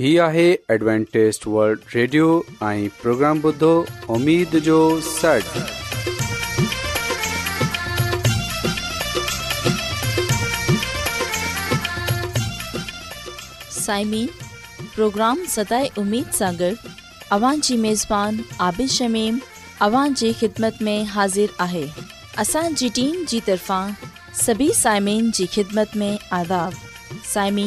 सभी साइमिन خدمت ख़िदमत آداب आज़ादु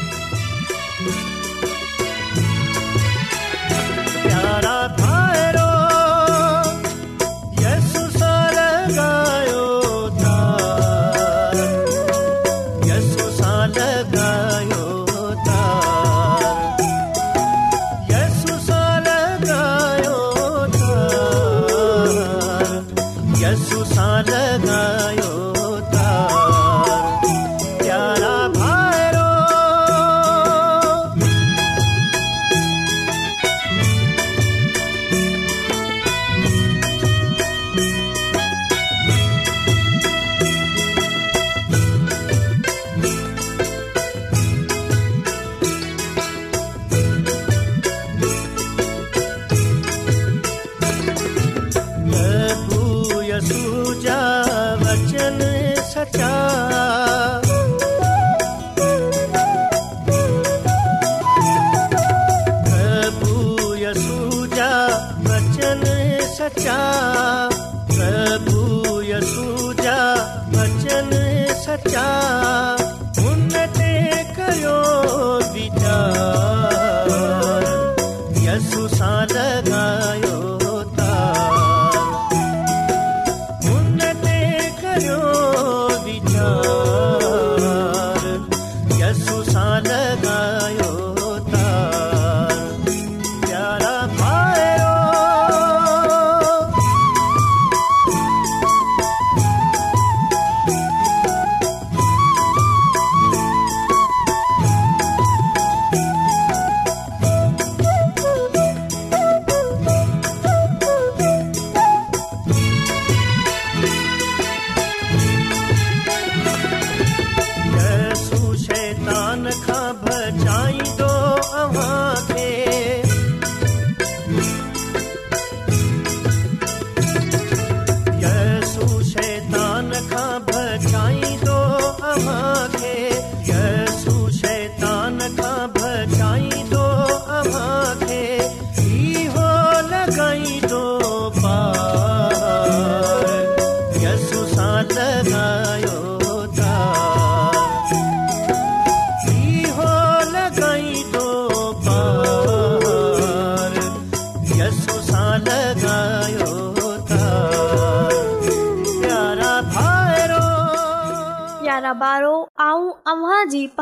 भीमत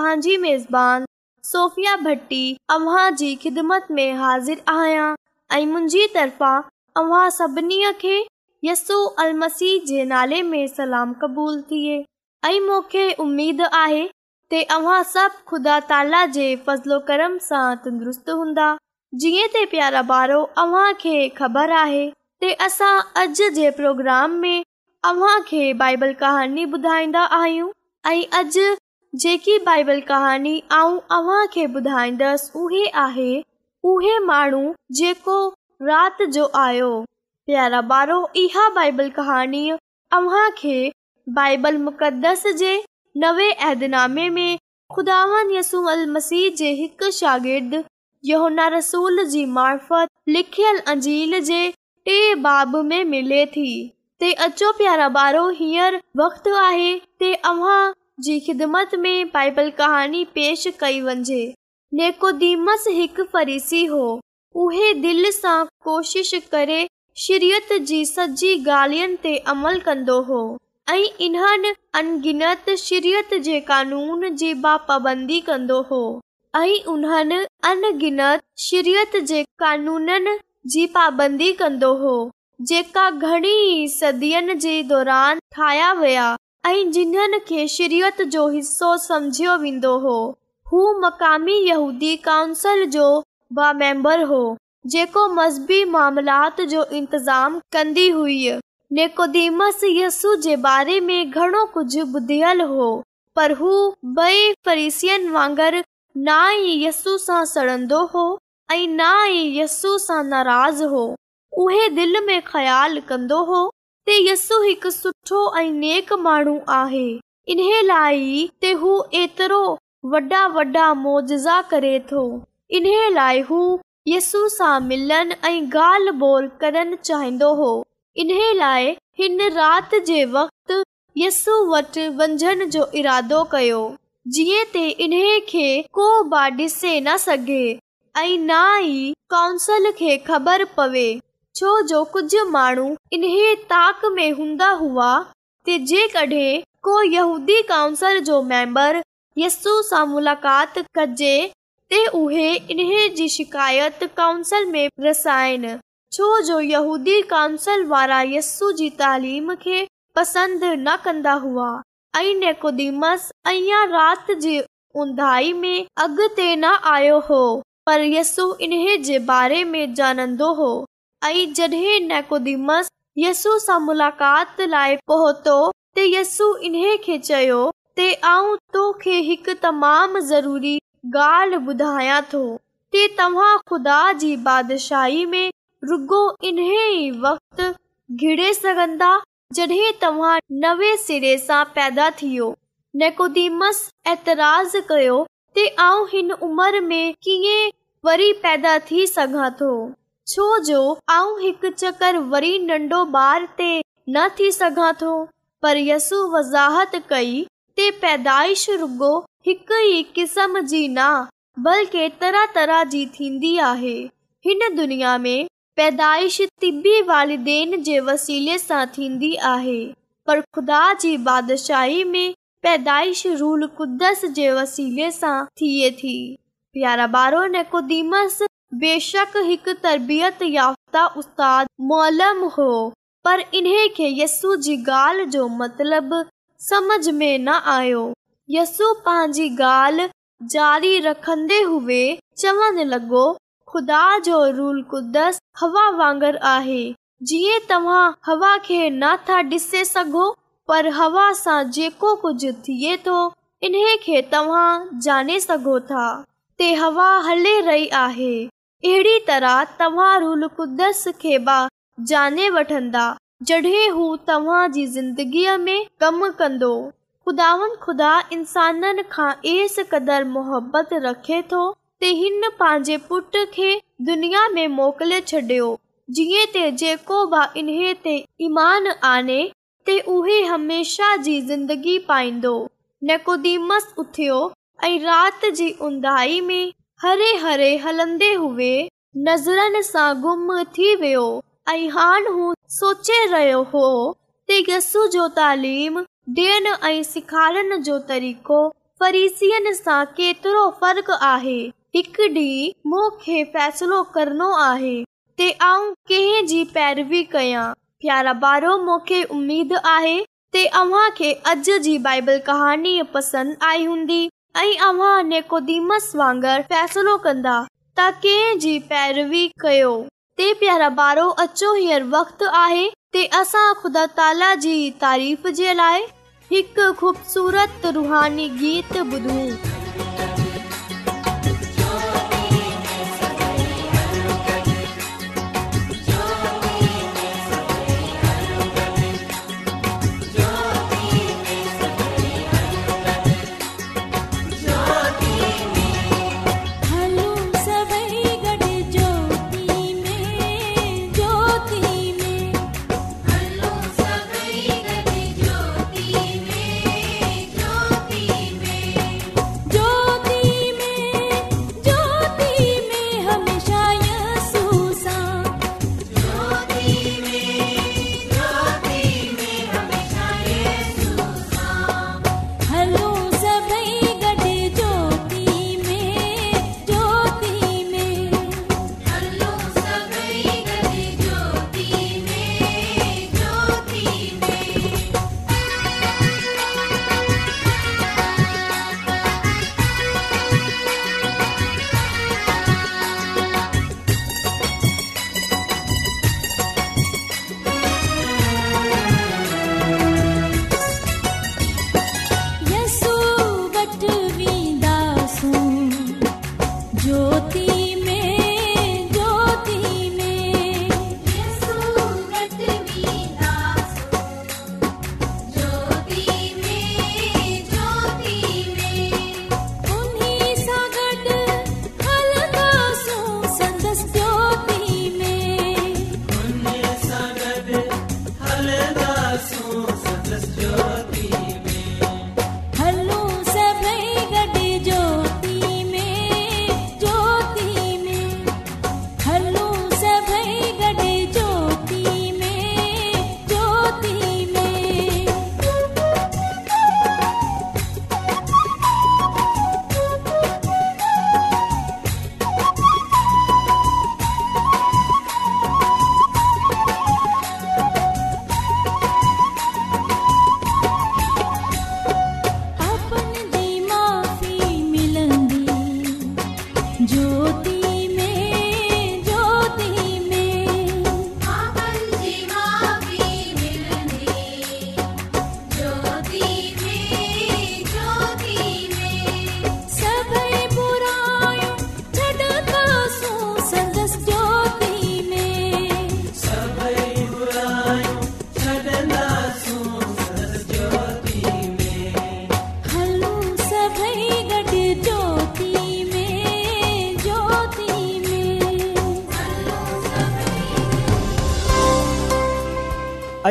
आहियां मुंहिंजी तरफ़ा क़बूल थिए आहे तंदुरुस्ती ॿुधाईंदा आहियूं ऐं अॼु जेकी बाइबल कहाणी आऊं अव्हांखे ॿुधाईंदसि उहे आहे उहे माण्हू जेको राति जो आयो प्यारा पारो इहा बाइबल कहाणीअ अव्हां खे बाइबल मुक़दस जे नवे ऐदनामे में खुदा जे हिकु शागिर्दु लिखियल अंजील जे टे बाब में मिले थी ते अचो प्यारा ॿारहो हींअर वक़्तु आहे ख़िदमत में बाइबल कहाणी पेश कई वञे नेकोदी हो सां कोशिश करे शिरीयत जी सॼी गाल्हियुनि ते अमल कंदो हो ऐं इन्हनि अनगिनत शिरयत जे कानून जी पा पाबंदी कंदो हो ऐं उन्हनि अनगिनत शिरियत जे कानूननि जी पाबंदी कंदो हो जेका घणी सदीअ जे दौरान ठाहिया विया ऐं जिन्हनि खे शिरियत जो हिसो समझियो वेंदो हो हू मक़ामी यूदी काउंसल जो बामेम्बर हो जेको मज़बी मामलात जो इंतज़ाम कन्दी हुई नेकोदीमस यस्ू जे बारे में घणो कुझु ॿुधियल हो पर हू बे परिसियुनि वांगर ना ई यस्सू सां सड़ंदो हो ऐं ना ई यस्सू सां नाराज़ हो उहे दिलि में ख़्यालु कंदो हो त यसू हिकु सुठो ऐं नेक माण्हू आहे इन्हे लाइ त हू एतिरो वॾा वॾा मोजा करे थो इन्हे लाइ हू यसू सां मिलनि ऐं ॻाल्हि ॿोल करणु चाहींदो हो इन्हे लाइ हिन रात जे वक़्ति यसू वटि वंझन जो इरादो कयो जीअं त इन्हे खे को बि ॾिसे न सघे ऐं न ई काउंसल खे ख़बर पवे छो जो कुझु माण्हू इन्हे ताक में हूंदा हुआ जेकॾहिं को यहूदी काउंसल यस्ू सां मुलाक़ात कजे इन्हे काउंसल वारा यस्सू जी तालीम खे रात जी ऊंधाई में अॻिते न आयो हो पर यस्सू इन्हे जे बारे में जानंदो हो आई जॾहिं नेकोदीमस यस्सू सां मुलाक़ात लाइ पहुतो त यस्सू इन्हे खे चयो ते आऊं तोखे हिकु तमामु ज़रूरी ॻाल्हि ॿुधायां थो ते तव्हां ख़ुदा जी बादशाही में रुगो इन्हे ई वक़्तु घिड़े सघंदा जॾहिं तव्हां नवे सिरे सां पैदा थियो नेकोदीमस एतराज़ कयो ते आऊं हिन उमिरि में कीअं वरी पैदा थी सघां थो छो जो आऊं हिकु चकर वरी नंढो ॿार ते न थी सघां थो पर यसु वज़ाहत कई ते पैदाइश रुगो हिक ई क़िस्म जी न बल्कि तरह तरह जी थींदी आहे हिन दुनिया में पैदाइश तिब्बी वालिदेन जे वसीले सां थींदी आहे पर ख़ुदा जी बादशाही में पैदाइश रूल कुदस जे वसीले सां थिए थी प्यारा ॿारो निकोदीमस बेशक हिक तरबियत याफ़्ता उस्ताद हो पर इन्हें के यसु जी गाल जो मतलब समझ में न आयो यसु पांजी गाल जारी रखंदे हुए चवन लगो ख़ुदा कुदस हवा वांगुरु आहे जीअं तव्हां हवा खे न था ॾिसे सघो पर हवा सां जेको कुझु थिए थो इन्हे तव्हां जाने सघो था हवा हले रही आहे अहिड़ी तरह जी जिंदगीअ में हिन पंहिंजे दुनिया में मोकिले छॾियो जीअं जेको बि इन ते ईमान आने उहे नक़ुदीमस उथियो ऐं राति जी उधाही में हरे हरे हलंदे हुए नजरन सां गुम थी वियो ऐं हान हू सोचे रहियो हो ते यस्सू जो तालीम ॾियण ऐं सेखारण जो तरीक़ो फरीसियन सां केतिरो फ़र्क़ु आहे हिकु ॾींहुं मूंखे फ़ैसिलो करणो आहे ते आऊं कंहिं जी पैरवी कयां प्यारा ॿारो मूंखे उमेद आहे ते अव्हां खे अॼु जी बाइबल कहाणी पसंदि आई हूंदी वांगर फ़ैसलो कंदा त कंहिं जी पैरवी कयो ते प्यारा पारो अचो हीअ वक़्तु आहे ते असां ख़ुदा ताला जी तारीफ़ जे लाइ हिकु ख़ूबसूरत रुहानी गीत ॿुधूं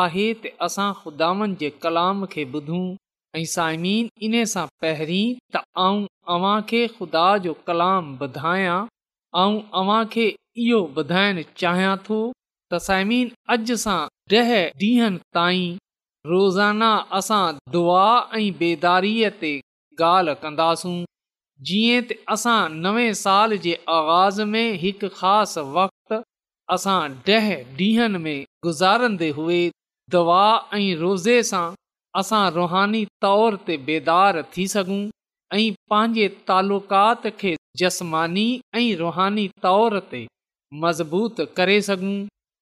आहे त असां ख़ुदानि जे कलाम खे ॿुधूं ऐं साइमीन इन सां पहिरीं तव्हांखे खुदा जो कलाम ॿुधायां ऐं अव्हां खे इहो ॿुधाइण चाहियां थो त साइमीन अॼु सां ॾह ॾींहनि ताईं रोज़ाना असां दुआ ऐं बेदारीअ ते ॻाल्हि कंदासूं जीअं त असां साल जे आगाज़ में हिकु ख़ासि वक़्ति असां ॾह में गुज़ारंदे हुए दवा ऐं रोज़े सां असां रुहानी तौर ते बेदार थी सघूं ऐं पंहिंजे तालुक़ात खे जस्मानी ऐं रुहानी तौर ते मज़बूत करे सघूं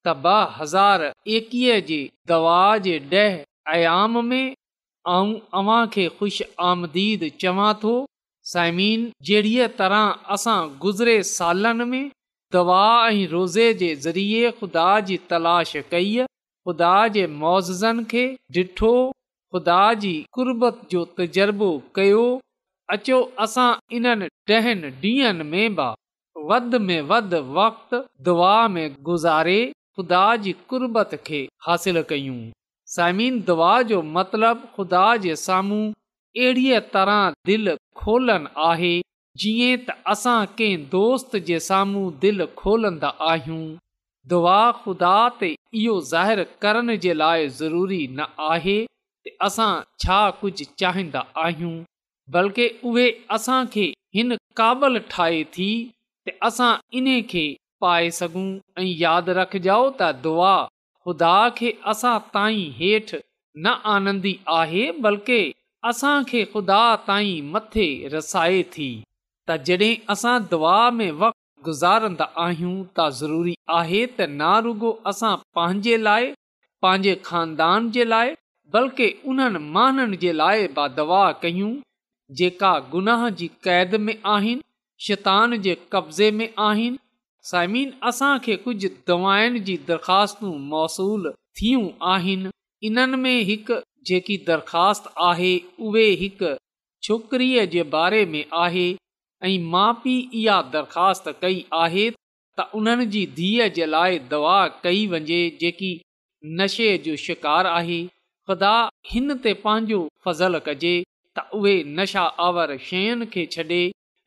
त ॿ हज़ार एकवीह जी दवा जे ॾेह आयाम में ऐं अव्हां खे ख़ुशि आमदीद चवां थो साइमीन जहिड़ीअ तरह असां गुज़िरे सालनि में दवा ऐं रोज़े जे ज़रिए ख़ुदा जी तलाश कई ख़ुदा जे मौज़नि खे ॾिठो ख़ुदा जी तजुर्बो कयो अचो असां इन ॾहनि ॾींहनि में बि वध में वध वक़्त दुआ में गुज़ारे ख़ुदा जी कुर्बत खे हासिल कयूं साइमीन दुआ जो मतिलबु ख़ुदा जे साम्हूं अहिड़ीअ तरह दिलि खोलनि आहे जीअं त असां कंहिं दोस्त जे साम्हूं दिलि खोलंदा आहियूं दुआ ख़ुदा ते इहो ज़ाहिर करण जे लाइ ज़रूरी न आहे असां छा कुझु चाहींदा आहियूं बल्कि उहे असांखे हिन काबल ठाहे थी त असां इन खे पाए सघूं ऐं यादि रखिजो त दुआ ख़ुदा खे असां ताईं हेठि न आनंदी आहे बल्कि असांखे ख़ुदा ताईं मथे रसाए थी त जॾहिं असां दुआ में वक़्तु गुज़ारंदा आहियूं त ज़रूरी आहे त ना रुगो असां पंहिंजे लाइ पंहिंजे खानदान जे लाइ बल्कि उन्हनि माननि जे लाइ बि दवा कयूं जेका गुनाह जी क़ैद में आहिनि शैतान जे कब्ज़े में आहिनि साइमिन असांखे कुझु दवाउनि जी दरख़्वास्तूं मौसूलु थियूं आहिनि इन्हनि में हिकु जेकी दरख़्वास्त आहे उहे हिकु छोकिरीअ जे बारे में आहे ऐं माउ पीउ इहा दरख़्वास्त कई आहे त उन्हनि जी धीअ जे लाइ दवा कई वञे जेकी नशे जो शिकार आहे ख़ुदा हिन ते पंहिंजो फज़लु कजे त उहे नशा आवर शयुनि खे छॾे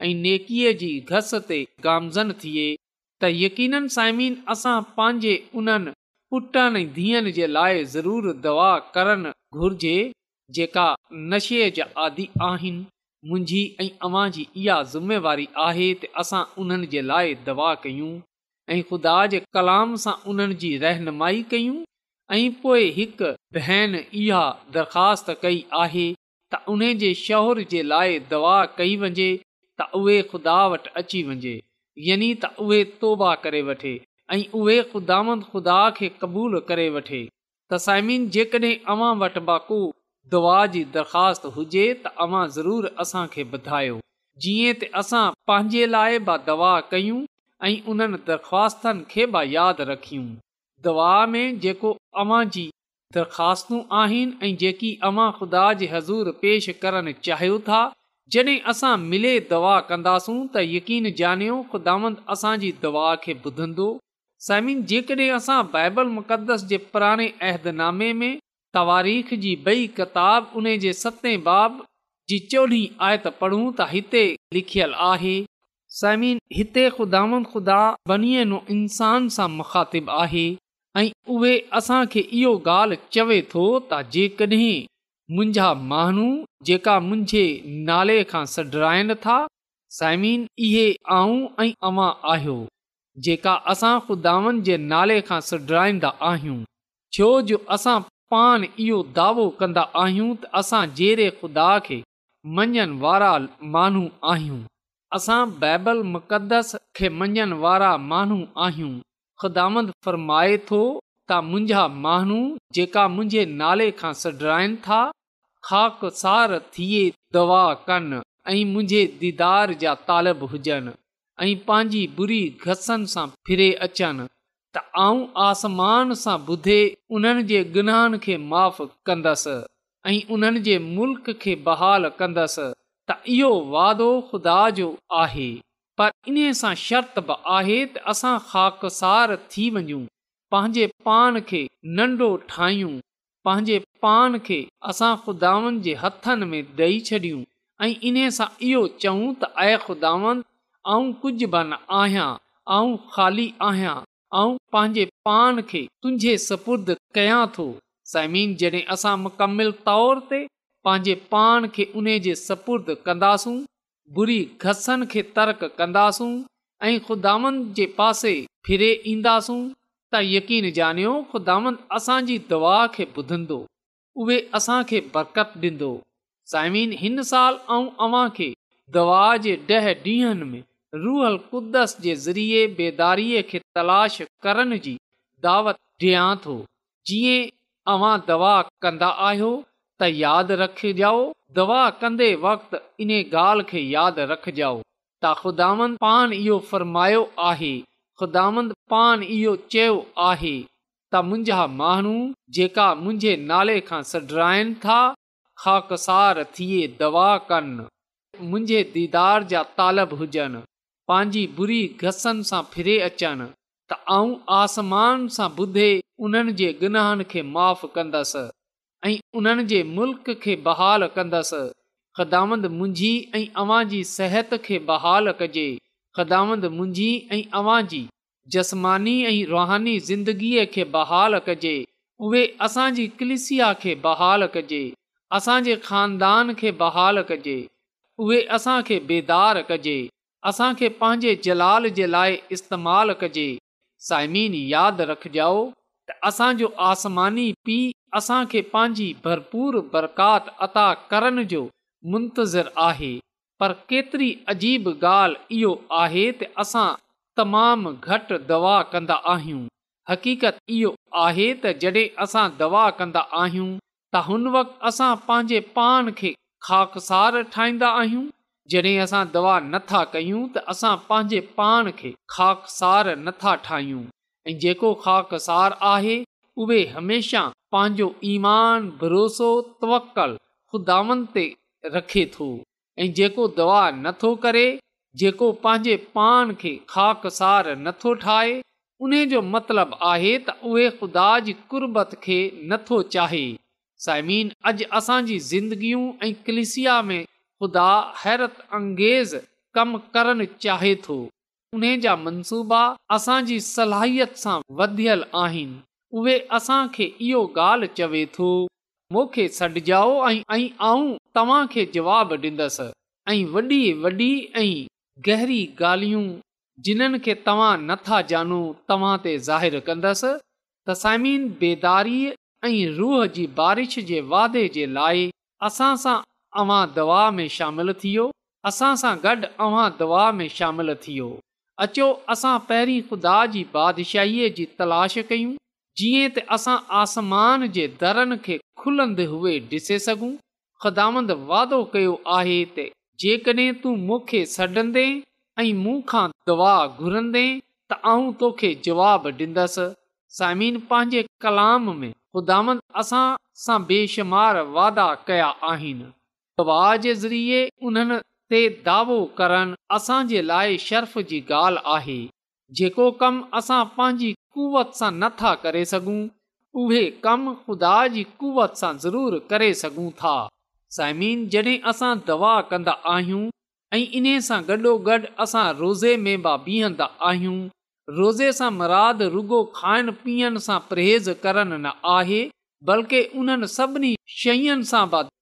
ऐं नेकीअ जी घस ते गामज़न थिए त यकीन साइमिन असां पंहिंजे उन्हनि पुटनि धीअनि जे लाइ ज़रूरु दवा करणु घुर्जे जेका नशे जा आदि आहिनि मुंहिंजी ऐं अवां जी इहा ज़िमेवारी आहे त असां उन्हनि जे लाइ दवा कयूं ऐं ख़ुदा जे कलाम सां उन्हनि जी रहनुमाई कयूं ऐं पोइ हिकु भेण इहा दरख़्वास्त कई आहे त उन जे शौर जे लाइ दवा कई वञे त उहे ख़ुदा वटि अची वञे यानी त उहे तौबा करे वठे ऐं उहे ख़ुदांद ख़ुदा खे क़बूलु करे वठे तसाइमीन जेकॾहिं अव्हां वटि बाक़ू दुआ जी दरख़्वास्त हुजे त अवां ज़रूरु असांखे ॿुधायो जीअं त असां पंहिंजे लाइ दवा कयूं ऐं उन दरख़्वास्तनि खे बि यादि रखियूं दवा में जेको अव्हां जी दरख़्वास्तूं आहिनि ऐं जेकी अवां ख़ुदा जे हज़ूर पेश करणु चाहियो था जॾहिं असां मिले दवा कंदासूं त यकीन ॼानियो ख़ुदांद असांजी दवा खे ॿुधंदो साइमिन जेकॾहिं असां बाइबल मुक़दस जे पुराणे अहदनामे में तवारीख़ जी बई किताब उहे सते बाब जी चोॾहीं आयत पूं त हिते लिखियल आहे साइमिन हिते ख़ुदावन खुदा इंसान सां मुखातिबु आहे ऐं उहे असां इहो ॻाल्हि चवे थो त जेकॾहिं मुंहिंजा माण्हू जेका मुंहिंजे नाले खां सॾराइनि था साइमिन इहे आऊं ऐं अवां आहियो जेका असां ख़ुदावन जे नाले खां सॾराईंदा आहियूं छो जो असां पाण इहो दावो कंदा आहियूं त असां जहिड़े ख़ुदा खे मञण वारा माण्हू आहियूं असां बाइबल मुक़दस खे मञण वारा माण्हू आहियूं ख़ुदामंद फ़र्माए थो त मुंहिंजा माण्हू जेका मुंहिंजे नाले खां सॾराइनि था ख़ाक सार थिए दवा कनि ऐं मुंहिंजे दीदार जा तालब हुजनि ऐं पंहिंजी बुरी घसनि सां फिरे अचनि त आऊं आसमान सां ॿुधे उन्हनि जे गुनाहनि खे माफ़ु कंदसि ऐं उन्हनि जे मुल्क़ खे बहाल कंदसि त इहो वादो ख़ुदा जो आहे पर इन सां शर्त बि आहे त असां ख़ाकसार थी वञूं पंहिंजे पान खे नंढो ठाहियूं पंहिंजे पान खे असां ख़ुदावनि जे हथनि में ॾेई छॾियूं ऐं इन सां इहो चऊं त ऐं ऐं कुझु बि न आहियां ऐं ख़ाली आहियां ऐं पंहिंजे पाण खे तुंहिंजे सपुद कयां थो साइमिन जॾहिं असां मुकमिल तौर ते पंहिंजे पाण खे उन जे सपुर्द कंदासूं बुरी घसनि खे तर्क कंदासूं ऐं ख़ुदान जे पासे फिरे ईंदासूं त यकीन ॼाणियो ख़ुदान असांजी दवा खे ॿुधंदो उहे असां बरकत ॾींदो साइमीन हिन साल ऐं अव्हां खे दवा जे ॾह ॾींहनि में रूहल कुदस जे ज़रिए बेदारीअ खे तलाश करण जी दावत ॾियां थो जीअं तव्हां दवा कंदा आहियो त यादि रखजो दवा कंदे वक़्ति इन ॻाल्हि खे यादि रखजो त ख़ुदांद पान इहो फ़र्मायो आहे ख़ुदामंद पान इहो चयो आहे त मुंहिंजा माण्हू जेका मुंहिंजे नाले खां सॾराइनि था ख़ाकसार थिए दवा कनि मुंहिंजे दीदार जा तालब हुजनि पंहिंजी बुरी घसनि सां फिरे अचनि त आऊं आसमान सां ॿुधे उन्हनि जे गुनाहनि खे माफ़ु कंदसि ऐं उन्हनि जे मुल्क़ खे बहाल कंदसि ख़दामंद मुंहिंजी ऐं अवां जी सिहत खे बहाल कजे ख़दामंद मुंहिंजी ऐं अवां जी जस्मानी ऐं रुहानी ज़िंदगीअ खे बहाल कजे उहे असांजी कलिसिया खे बहाल कजे असांजे ख़ानदान खे बहाल कजे उहे असांखे बेदार कजे असां पंहिंजे जलाल जे लाइ इस्तेमालु कजे साइमीन यादि रखिजो त असांजो आसमानी पीउ असांखे पंहिंजी भरपूर बरकात अता करण जो मुंतज़रु आहे पर केतिरी अजीब ॻाल्हि इहो आहे त असां तमामु घटि दवा कंदा आहियूं हक़ीक़त इहो आहे त जॾहिं असां दवा कंदा आहियूं त हुन वक़्ति असां पंहिंजे पाण खे खाकसार ठाहींदा आहियूं जॾहिं असां दवा नथा कयूं त असां पंहिंजे पाण खे ख़ाकसार नथा ठाहियूं ऐं जेको ख़ाकसार आहे उहे हमेशह पंहिंजो ईमान भरोसो तवकल खुदानि ते रखे थो ऐं जेको दवा नथो करे जेको पंहिंजे पाण खे ख़ाकसार नथो ठाहे उन जो मतिलबु आहे त उहे ख़ुदा जी कुर्बत खे नथो चाहे साइमीन अॼु असांजी ज़िंदगियूं ऐं कलिसिया में ख़ुदा हैरत अंगेज़ कम करणु चाहे थो उन जा मनसूबा असांजी सलाहियत सां उहे असां खे इहो ॻाल्हि चवे तो मूंखे सॾाओ तव्हां खे जवाब ॾींदसि ऐं वॾी वॾी ऐं गहरी ॻाल्हियूं जिन्हनि खे तव्हां नथा जानो तव्हां ते ज़ाहिस बेदारी ऐं रूह जी बारिश जे वादे जे लाइ असां सां अवां दवा में शामिल थियो असां सां गॾु अव्हां दवा में शामिल थियो अचो असां पहिरीं खु़दा जी बादशाहीअ जी तलाश कयूं जीअं त असां आसमान जे दरनि खे खुलंदे हुए ॾिसे सघूं ख़ुदामंद वादो कयो आहे त जेकॾहिं तूं मूंखे सॾंदे ऐं मूंखां दवा घुरंदे त आऊं तोखे जवाबु ॾींदसि साइमीन पंहिंजे कलाम में ख़ुदामंद असां सां बेशुमार वादा कया आहिनि दवा जे ज़रिए उन्हनि ते दावो करणु असांजे लाइ शर्फ़ जी ॻाल्हि आहे जेको कमु असां पंहिंजी क़वत सां नथा करे सघूं उहे کم ख़ुदा जी कुवत सां ज़रूरु करे सघूं था साइमीन जॾहिं असां दवा कंदा आहियूं ऐं इन सां गॾोगॾु असां रोज़े में बि बीहंदा आहियूं रोज़े सां मराद रुगो खाइण पीअण सां परहेज़ करणु न आहे बल्कि उन्हनि सभिनी शयुनि सां बि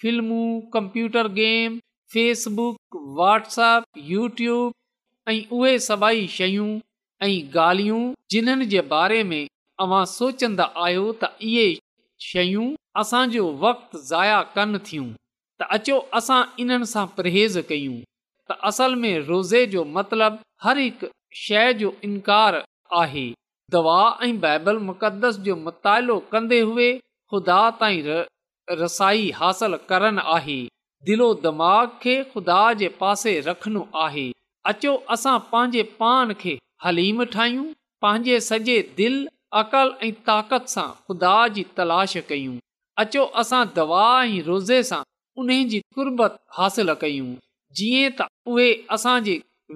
फिल्मूं computer game Facebook WhatsApp YouTube ऐं उहे सभई शयूं ऐं ॻाल्हियूं जिन्हनि जे बारे में अवां सोचंदा आहियो त इहे शयूं असांजो वक़्तु ज़ाया कनि थियूं त अचो असां इन्हनि सां परहेज़ कयूं त असल में रोज़े जो मतलबु हर हिकु शइ जो इनकार आहे दवा ऐं बाइबल मुक़दस जो मुतालो कंदे हुए ख़ुदा ताईं रसाई हासिल करणु आहे दिलो दिमाग़ खे ख़ुदा आहे अचो असां पंहिंजे पान खे हलीम ठाहियूं पंहिंजे सॼे दिलि अकल ऐं ख़ुदा जी तलाश कयूं दवा ऐं रोज़े सां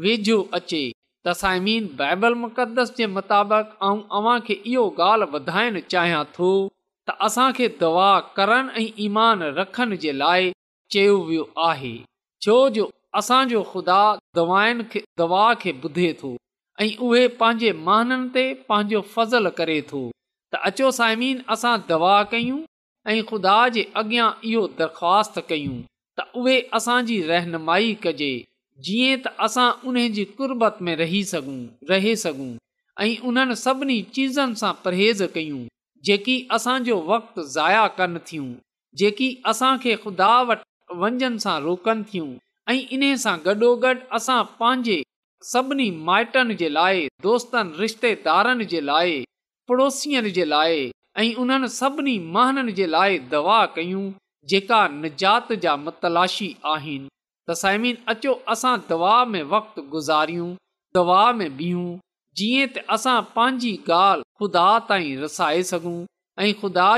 वेझो अचे मुक़दस जे मुताबिक़ इहो ॻाल्हि वधाइण चाहियां थो त असां दवा करण ऐं ईमान रखण जे लाइ चयो वियो आहे छो जो असांजो खुदा दवाउनि खे दवा खे ॿुधे थो ऐं उहे पंहिंजे महाननि ते पंहिंजो करे थो त अचो साइमीन असां दवा कयूं ऐं ख़ुदा जे अॻियां इहो दरख़्वास्त कयूं त उहे असांजी रहनुमाई कजे जीअं त असां उन जी में रही सघूं रहे ऐं उन्हनि सभिनी चीज़नि सां परहेज़ कयूं जेकी असांजो वक़्तु ज़ाया कनि थियूं जेकी असांखे ख़ुदा वटि वंझंदा रोकनि थियूं ऐं इन सां गॾोगॾु असां पंहिंजे सभिनी माइटनि जे लाइ दोस्तनि रिश्तेदारनि जे लाइ पड़ोसियुनि जे लाइ ऐं उन्हनि सभिनी महननि जे लाइ दवा कयूं जेका निजात जा मतलाशी आहिनि त साइमिन अचो असां दवा में वक़्तु गुज़ारियूं दवा में बीहूं जीअं त असां पंहिंजी ॻाल्हि ख़ुदा ताईं रसाए सघूं ऐं ख़ुदा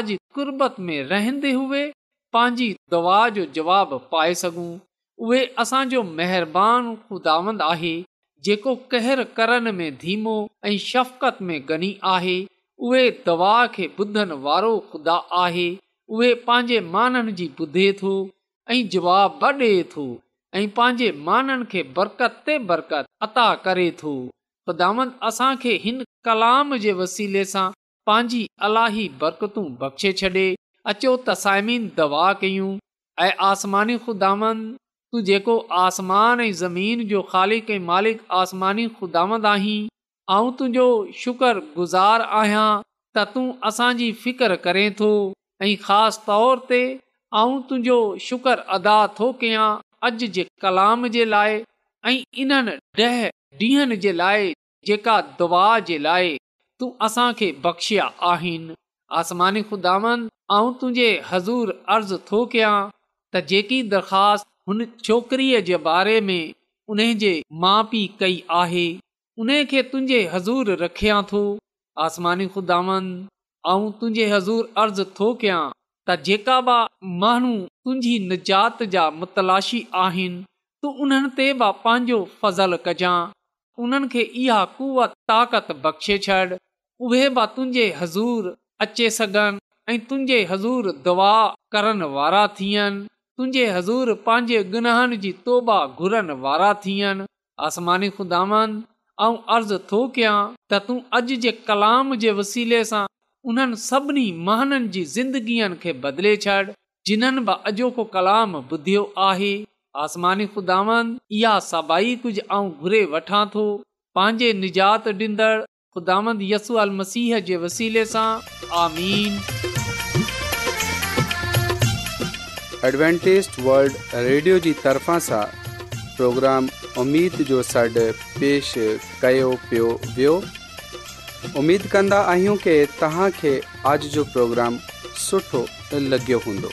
पंहिंजी दवा जो जवाबु पाए सघूं उहे असांजो महिरबानी ख़ुदावंद आहे जेको कहर करण में धीमो ऐं शफ़क़त में गनी आहे उहे दवा खे ॿुधनि वारो ख़ुदा आहे उहे पंहिंजे माननि जी ॿुधे थो ऐं जवाब ॾे थो ऐं पंहिंजे माननि खे बरकत ते बरकत अता करे थो ख़ुदामन असांखे हिन कलाम जे वसीले सां पंहिंजी अलाही बरकतू बख़्शे छॾे अचो तसाइमीन दवा कयूं ऐं आसमानी ख़ुदांद जेको आसमान ऐं ज़मीन जो ख़ालिक ऐं मालिक आसमानी ख़ुदांद आहीं आऊं तुंहिंजो शुक्र गुज़ार आहियां त तूं असांजी फिकर करे थो ऐं ख़ासि तौर ते आउं तुंहिंजो शुक्र अदा थो कयां अॼु जे कलाम जे लाइ ऐं इन्हनि ॾह ॾींहनि जे लाइ जेका दुआ जे लाइ तूं असांखे बख़्शिया आहिनि आसमानी खुदावन ख़ुदांद तुंहिंजे हज़ूर अर्ज़ु थो कयां त जेकी दरख़्वास्त हुन छोकिरीअ जे बारे में उन जे माउ पीउ कई आहे उन खे तुंहिंजे हज़ूर रखियां थो आसमानी खुदावन खुदावंद तुंहिंजे हज़ूर अर्ज़ु थो कयां त जेका बि माण्हू तुंहिंजी निजात जा मुतलाशी आहिनि तू उन्हनि ते बि पंहिंजो फज़ल कजां उन्हनि खे इहा कुवत ताक़त बख़्शे छॾ उहे तुंहिंजे हज़ूर अचे सघनि ऐं तुंहिंजे हज़ूर दुआ करण वारा थियनि तुंहिंजे हज़ूर पंहिंजे गुनहनि जी तौबा घुरनि वारा थियनि आसमानी खुदान ऐं अर्ज़ु थो कयां त तूं अॼु जे कलाम जे वसीले सां उन्हनि सभिनी महाननि जी ज़िंदगीअ खे बदले छॾ जिन्हनि बि अॼोको कलाम ॿुधियो आहे आसमानी थो पंहिंजे निजात ॾींदड़ु यसू अले सां एडवेंटेज वल्ड रेडियो जी तरफ़ां सां प्रोग्राम उमीद जो सॾु पेश कयो पियो वियो उमेद कंदा आहियूं की तव्हांखे अॼ जो प्रोग्राम सुठो लॻियो हूंदो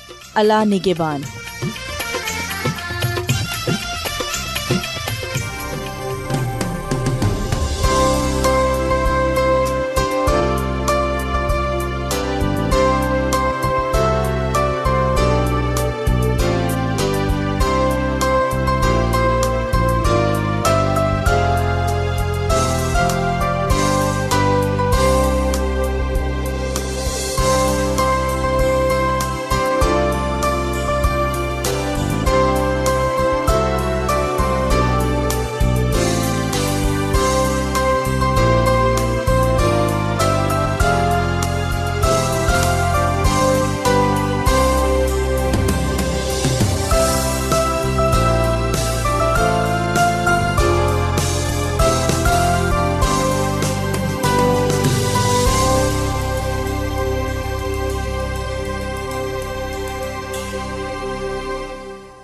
अला निगेबान